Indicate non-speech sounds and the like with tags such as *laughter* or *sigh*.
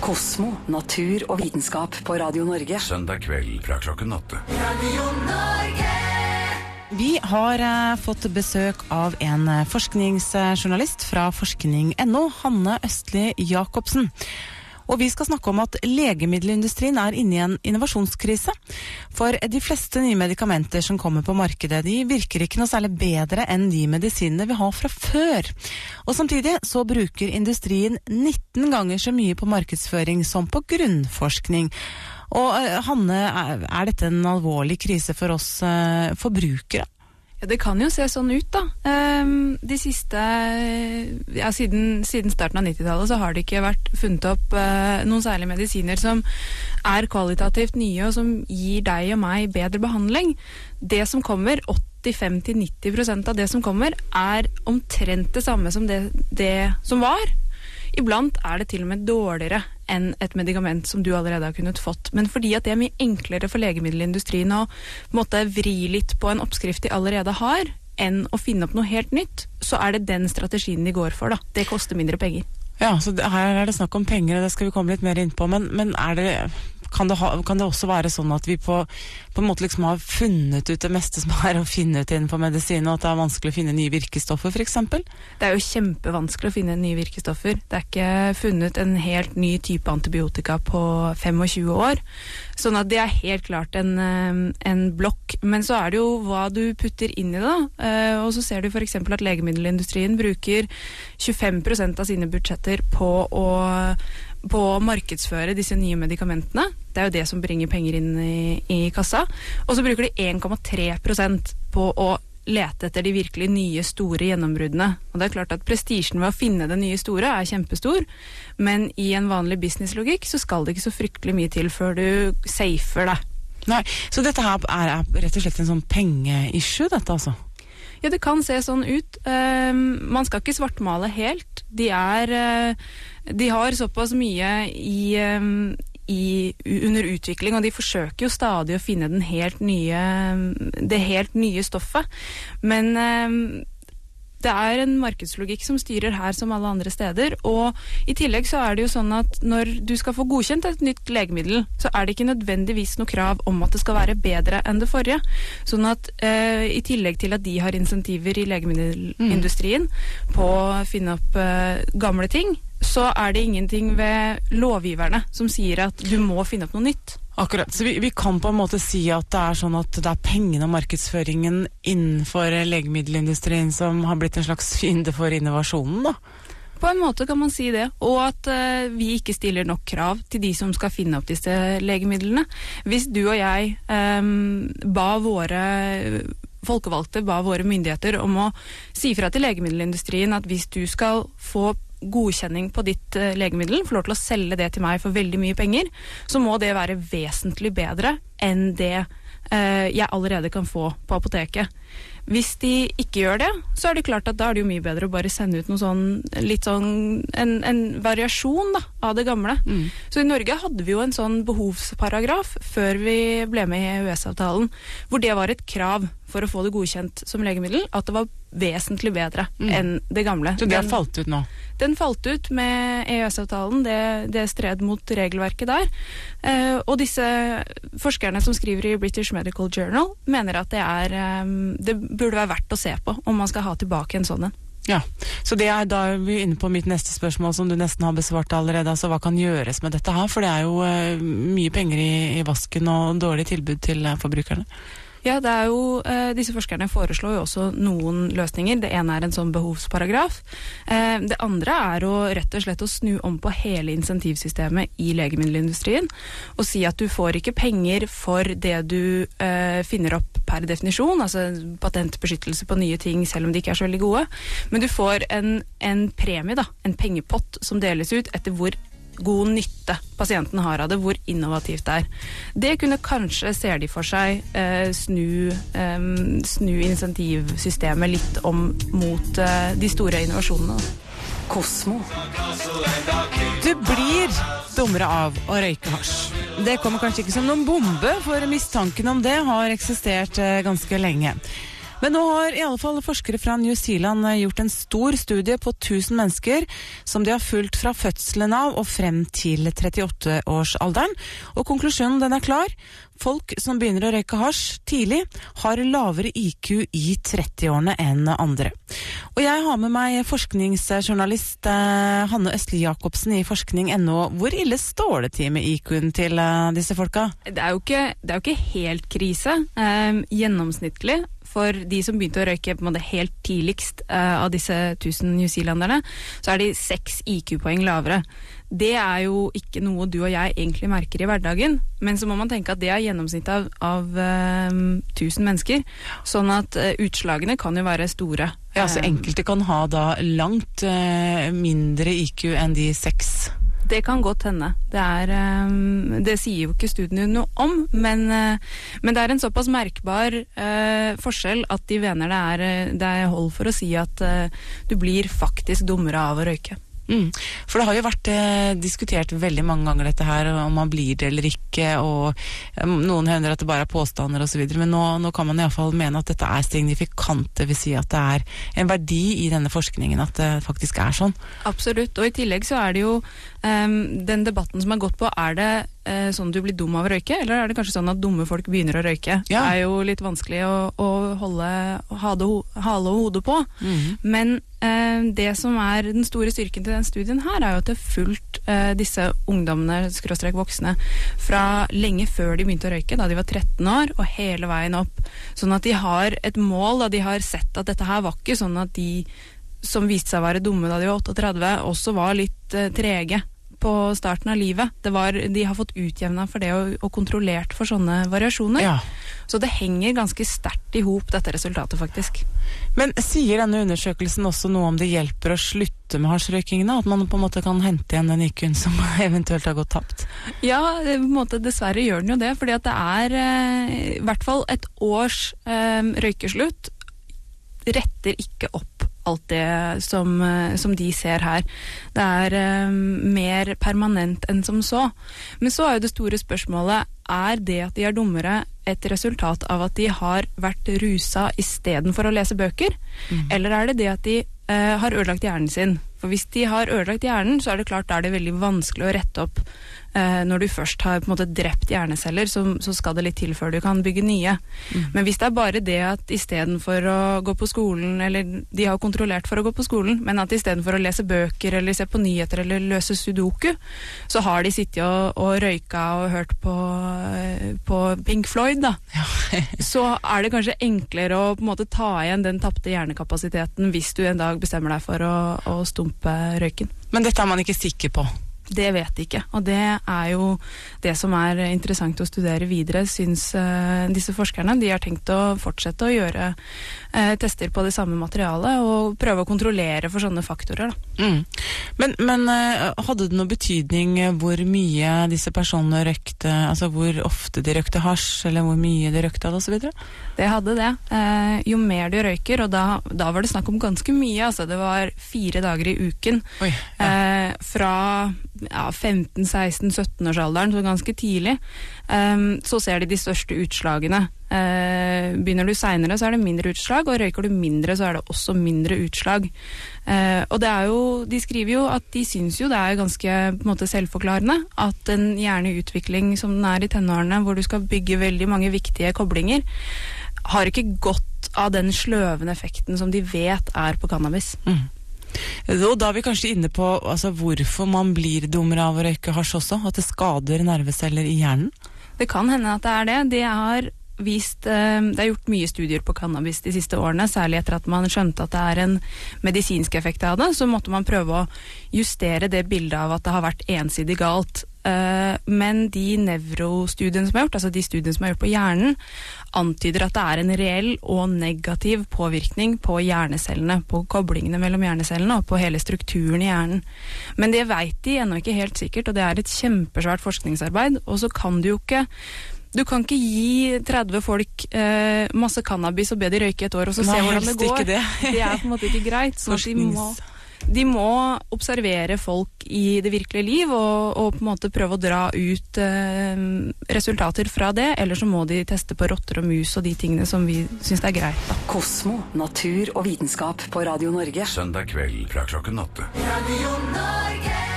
Kosmo, natur og vitenskap på Radio Norge. Søndag kveld fra klokken åtte. Vi har eh, fått besøk av en eh, forskningsjournalist fra forskning.no, Hanne Østli Jacobsen. Og vi skal snakke om at legemiddelindustrien er inne i en innovasjonskrise. For de fleste nye medikamenter som kommer på markedet, de virker ikke noe særlig bedre enn de medisinene vi har fra før. Og samtidig så bruker industrien 19 ganger så mye på markedsføring som på grunnforskning. Og eh, Hanne, er dette en alvorlig krise for oss eh, forbrukere? Ja, Det kan jo se sånn ut, da. Ehm, De siste ja, siden, siden starten av 90-tallet så har det ikke vært funnet opp eh, noen særlige medisiner som er kvalitativt nye og som gir deg og meg bedre behandling. Det som kommer, 85-90% av det som kommer, er omtrent det samme som det, det som var. Iblant er det til og med dårligere enn et medikament som du allerede har kunnet fått. Men fordi at det er mye enklere for legemiddelindustrien å måtte vri litt på en oppskrift de allerede har, enn å finne opp noe helt nytt, så er det den strategien de går for. da. Det koster mindre penger. Ja, så her er det snakk om penger, og det skal vi komme litt mer inn på. Men, men er det, kan, det ha, kan det også være sånn at vi på, på en måte liksom har funnet ut det meste som er å finne ut innenfor medisin, og at det er vanskelig å finne nye virkestoffer, f.eks.? Det er jo kjempevanskelig å finne nye virkestoffer. Det er ikke funnet en helt ny type antibiotika på 25 år. Sånn at det er helt klart en, eh, en blokk. Men så er det jo hva du putter inn i det. da. Eh, Og så ser du f.eks. at legemiddelindustrien bruker 25% av sine budsjetter på å på å markedsføre disse nye medikamentene. Det er jo det som bringer penger inn i, i kassa. Og så bruker de 1,3% på å lete etter de virkelig nye, store gjennombruddene. Og det er klart at Prestisjen ved å finne det nye store er kjempestor, men i en vanlig businesslogikk så skal det ikke så fryktelig mye til før du safer deg. Nei, Så dette her er, er rett og slett en sånn pengeissue, dette altså? Ja, det kan se sånn ut. Uh, man skal ikke svartmale helt. De er uh, De har såpass mye i, um, i, under utvikling, og de forsøker jo stadig å finne helt nye, det helt nye stoffet. Men um, det er en markedslogikk som styrer her som alle andre steder. Og i tillegg så er det jo sånn at når du skal få godkjent et nytt legemiddel, så er det ikke nødvendigvis noe krav om at det skal være bedre enn det forrige. Sånn at eh, i tillegg til at de har insentiver i legemiddelindustrien på å finne opp eh, gamle ting, så er det ingenting ved lovgiverne som sier at du må finne opp noe nytt. Akkurat, så vi, vi kan på en måte si at det er sånn at det er pengene og markedsføringen innenfor legemiddelindustrien som har blitt en slags fiende for innovasjonen, da? På en måte kan man si det, og at uh, vi ikke stiller nok krav til de som skal finne opp disse legemidlene. Hvis du og jeg um, ba våre folkevalgte, ba våre myndigheter om å si fra til legemiddelindustrien at hvis du skal få godkjenning på ditt eh, legemiddel, får lov til å selge det til meg for veldig mye penger, så må det være vesentlig bedre enn det eh, jeg allerede kan få på apoteket. Hvis de ikke gjør det, så er det klart at da er det jo mye bedre å bare sende ut noe sånn litt sånn en, en variasjon da, av det gamle. Mm. Så i Norge hadde vi jo en sånn behovsparagraf før vi ble med i EØS-avtalen, hvor det var et krav for å få det godkjent som legemiddel, at det var vesentlig bedre Mm. enn det gamle. Så det har falt ut nå? den falt ut med EØS-avtalen, det, det stred mot regelverket der. Eh, og disse forskerne som skriver i British Medical Journal, mener at det, er, eh, det burde være verdt å se på om man skal ha tilbake en sånn en. Ja, så det er da er vi inne på mitt neste spørsmål, som du nesten har besvart allerede. Altså, hva kan gjøres med dette her? For det er jo eh, mye penger i, i vasken og dårlig tilbud til eh, forbrukerne. Ja, det er jo, eh, Disse forskerne foreslår jo også noen løsninger. Det ene er en sånn behovsparagraf. Eh, det andre er å rett og slett å snu om på hele insentivsystemet i legemiddelindustrien. Og si at du får ikke penger for det du eh, finner opp per definisjon, altså patentbeskyttelse på nye ting selv om de ikke er så veldig gode, men du får en, en premie, da, en pengepott som deles ut etter hvor god nytte pasienten har av det, hvor innovativt det er. Det kunne kanskje, ser de for seg, eh, snu, eh, snu insentivsystemet litt om mot eh, de store innovasjonene. Kosmo. Du blir dummere av å røyke hasj. Det kommer kanskje ikke som noen bombe, for mistanken om det har eksistert eh, ganske lenge. Men nå har i alle fall forskere fra New Zealand eh, gjort en stor studie på 1000 mennesker som de har fulgt fra fødselen av og frem til 38-årsalderen. Og konklusjonen den er klar. Folk som begynner å røyke hasj tidlig, har lavere IQ i 30-årene enn andre. Og jeg har med meg forskningsjournalist eh, Hanne Østli Jacobsen i forskning.no. Hvor ille står det til med IQ-en til eh, disse folka? Det er jo ikke, det er jo ikke helt krise. Eh, gjennomsnittlig for de som begynte å røyke på en måte helt tidligst uh, av disse 1000 newzealenderne, så er de seks IQ-poeng lavere. Det er jo ikke noe du og jeg egentlig merker i hverdagen, men så må man tenke at det er gjennomsnittet av, av uh, 1000 mennesker. Sånn at uh, utslagene kan jo være store. Ja, så Eh, Enkelte kan ha da langt eh, mindre IQ enn de seks. Det kan godt hende. Det, er, eh, det sier jo ikke studiene noe om, men, eh, men det er en såpass merkbar eh, forskjell at de mener det er, eh, det er hold for å si at du blir faktisk dummere av å røyke. Mm. For det har jo vært eh, diskutert veldig mange ganger dette her, om man blir det eller ikke, og eh, noen hevder at det bare er påstander osv., men nå, nå kan man iallfall mene at dette er signifikant, det vil si at det er en verdi i denne forskningen at det faktisk er sånn. Absolutt. Og i tillegg så er det jo ehm, den debatten som har gått på, er det eh, sånn du blir dum av å røyke, eller er det kanskje sånn at dumme folk begynner å røyke? Ja. Det er jo litt vanskelig å, å holde hale, og hode på. Men eh, det som er den store styrken til den studien her, er jo at det har fulgt eh, disse ungdommene, skråstrek voksne, fra lenge før de begynte å røyke, da de var 13 år, og hele veien opp. Sånn at de har et mål, da de har sett at dette her var ikke sånn at de som viste seg å være dumme da de var 38, også var litt eh, trege på starten av livet. Det var, de har fått utjevna for det og, og kontrollert for sånne variasjoner. Ja. Så det henger ganske sterkt i hop, dette resultatet, faktisk. Men sier denne undersøkelsen også noe om det hjelper å slutte med hasjrøykingen? da? At man på en måte kan hente igjen den IQ-en som *laughs* eventuelt har gått tapt? Ja, på en måte dessverre gjør den jo det. fordi at det er eh, i hvert fall et års eh, røykeslutt retter ikke opp alt det som, eh, som de ser her. Det er eh, mer permanent enn som så. Men så er jo det store spørsmålet er det at de er dummere et resultat av at de har vært rusa istedenfor å lese bøker? Eller er det det at de eh, har ødelagt hjernen sin? For hvis de har ødelagt hjernen, så er det klart da er det veldig vanskelig å rette opp. Eh, når du først har på en måte drept hjerneceller, så, så skal det litt til før du kan bygge nye. Men hvis det er bare det at istedenfor å gå på skolen, eller de har kontrollert for å gå på skolen, men at istedenfor å lese bøker eller se på nyheter eller løse sudoku, så har de sittet og, og røyka og hørt på, eh, på Pink Floyd, da. *laughs* så er det kanskje enklere å på en måte ta igjen den tapte hjernekapasiteten hvis du en dag bestemmer deg for å, å stumpe røyken. Men dette er man ikke sikker på. Det vet de ikke, og det er jo det som er interessant å studere videre, syns eh, disse forskerne. De har tenkt å fortsette å gjøre eh, tester på det samme materialet og prøve å kontrollere for sånne faktorer. Mm. Men, men eh, hadde det noe betydning hvor mye disse personene røykte, altså hvor ofte de røykte hasj, eller hvor mye de røykte av det osv.? Det hadde det. Jo mer du røyker, og da, da var det snakk om ganske mye, altså det var fire dager i uken. Oi, ja. Fra ja, 15-16-17-årsalderen, så ganske tidlig, ehm, så ser de de største utslagene. Eh, begynner du seinere, så er det mindre utslag, og røyker du mindre, så er det også mindre utslag. Eh, og det er jo, de skriver jo at de syns jo det er ganske på en måte selvforklarende at en hjerneutvikling som den er i tenårene, hvor du skal bygge veldig mange viktige koblinger, har ikke godt av den sløvende effekten som de vet er på cannabis. Og da er vi kanskje inne på altså, hvorfor man blir dummere av å røyke hasj også, at det skader nerveceller i hjernen. Det kan hende at det er det. Det har vist eh, Det er gjort mye studier på cannabis de siste årene, særlig etter at man skjønte at det er en medisinsk effekt av det. Så måtte man prøve å justere det bildet av at det har vært ensidig galt. Eh, Men de nevrostudiene som er gjort, altså de studiene som er gjort på hjernen, antyder at det er en reell og negativ påvirkning på hjernecellene, på koblingene mellom hjernecellene og på hele strukturen i hjernen. Men det veit de ennå ikke helt sikkert, og det er et kjempesvært forskningsarbeid. Og så kan du jo ikke du kan ikke gi 30 folk eh, masse cannabis og be de røyke et år, og så se hvordan det går. ikke det. *laughs* det er på en måte ikke greit. Så de må, de må observere folk i det virkelige liv og, og på en måte prøve å dra ut eh, resultater fra det. Eller så må de teste på rotter og mus og de tingene som vi syns er greit. Da. Kosmo, natur og vitenskap på Radio Norge. Søndag kveld fra klokken åtte. Radio Norge.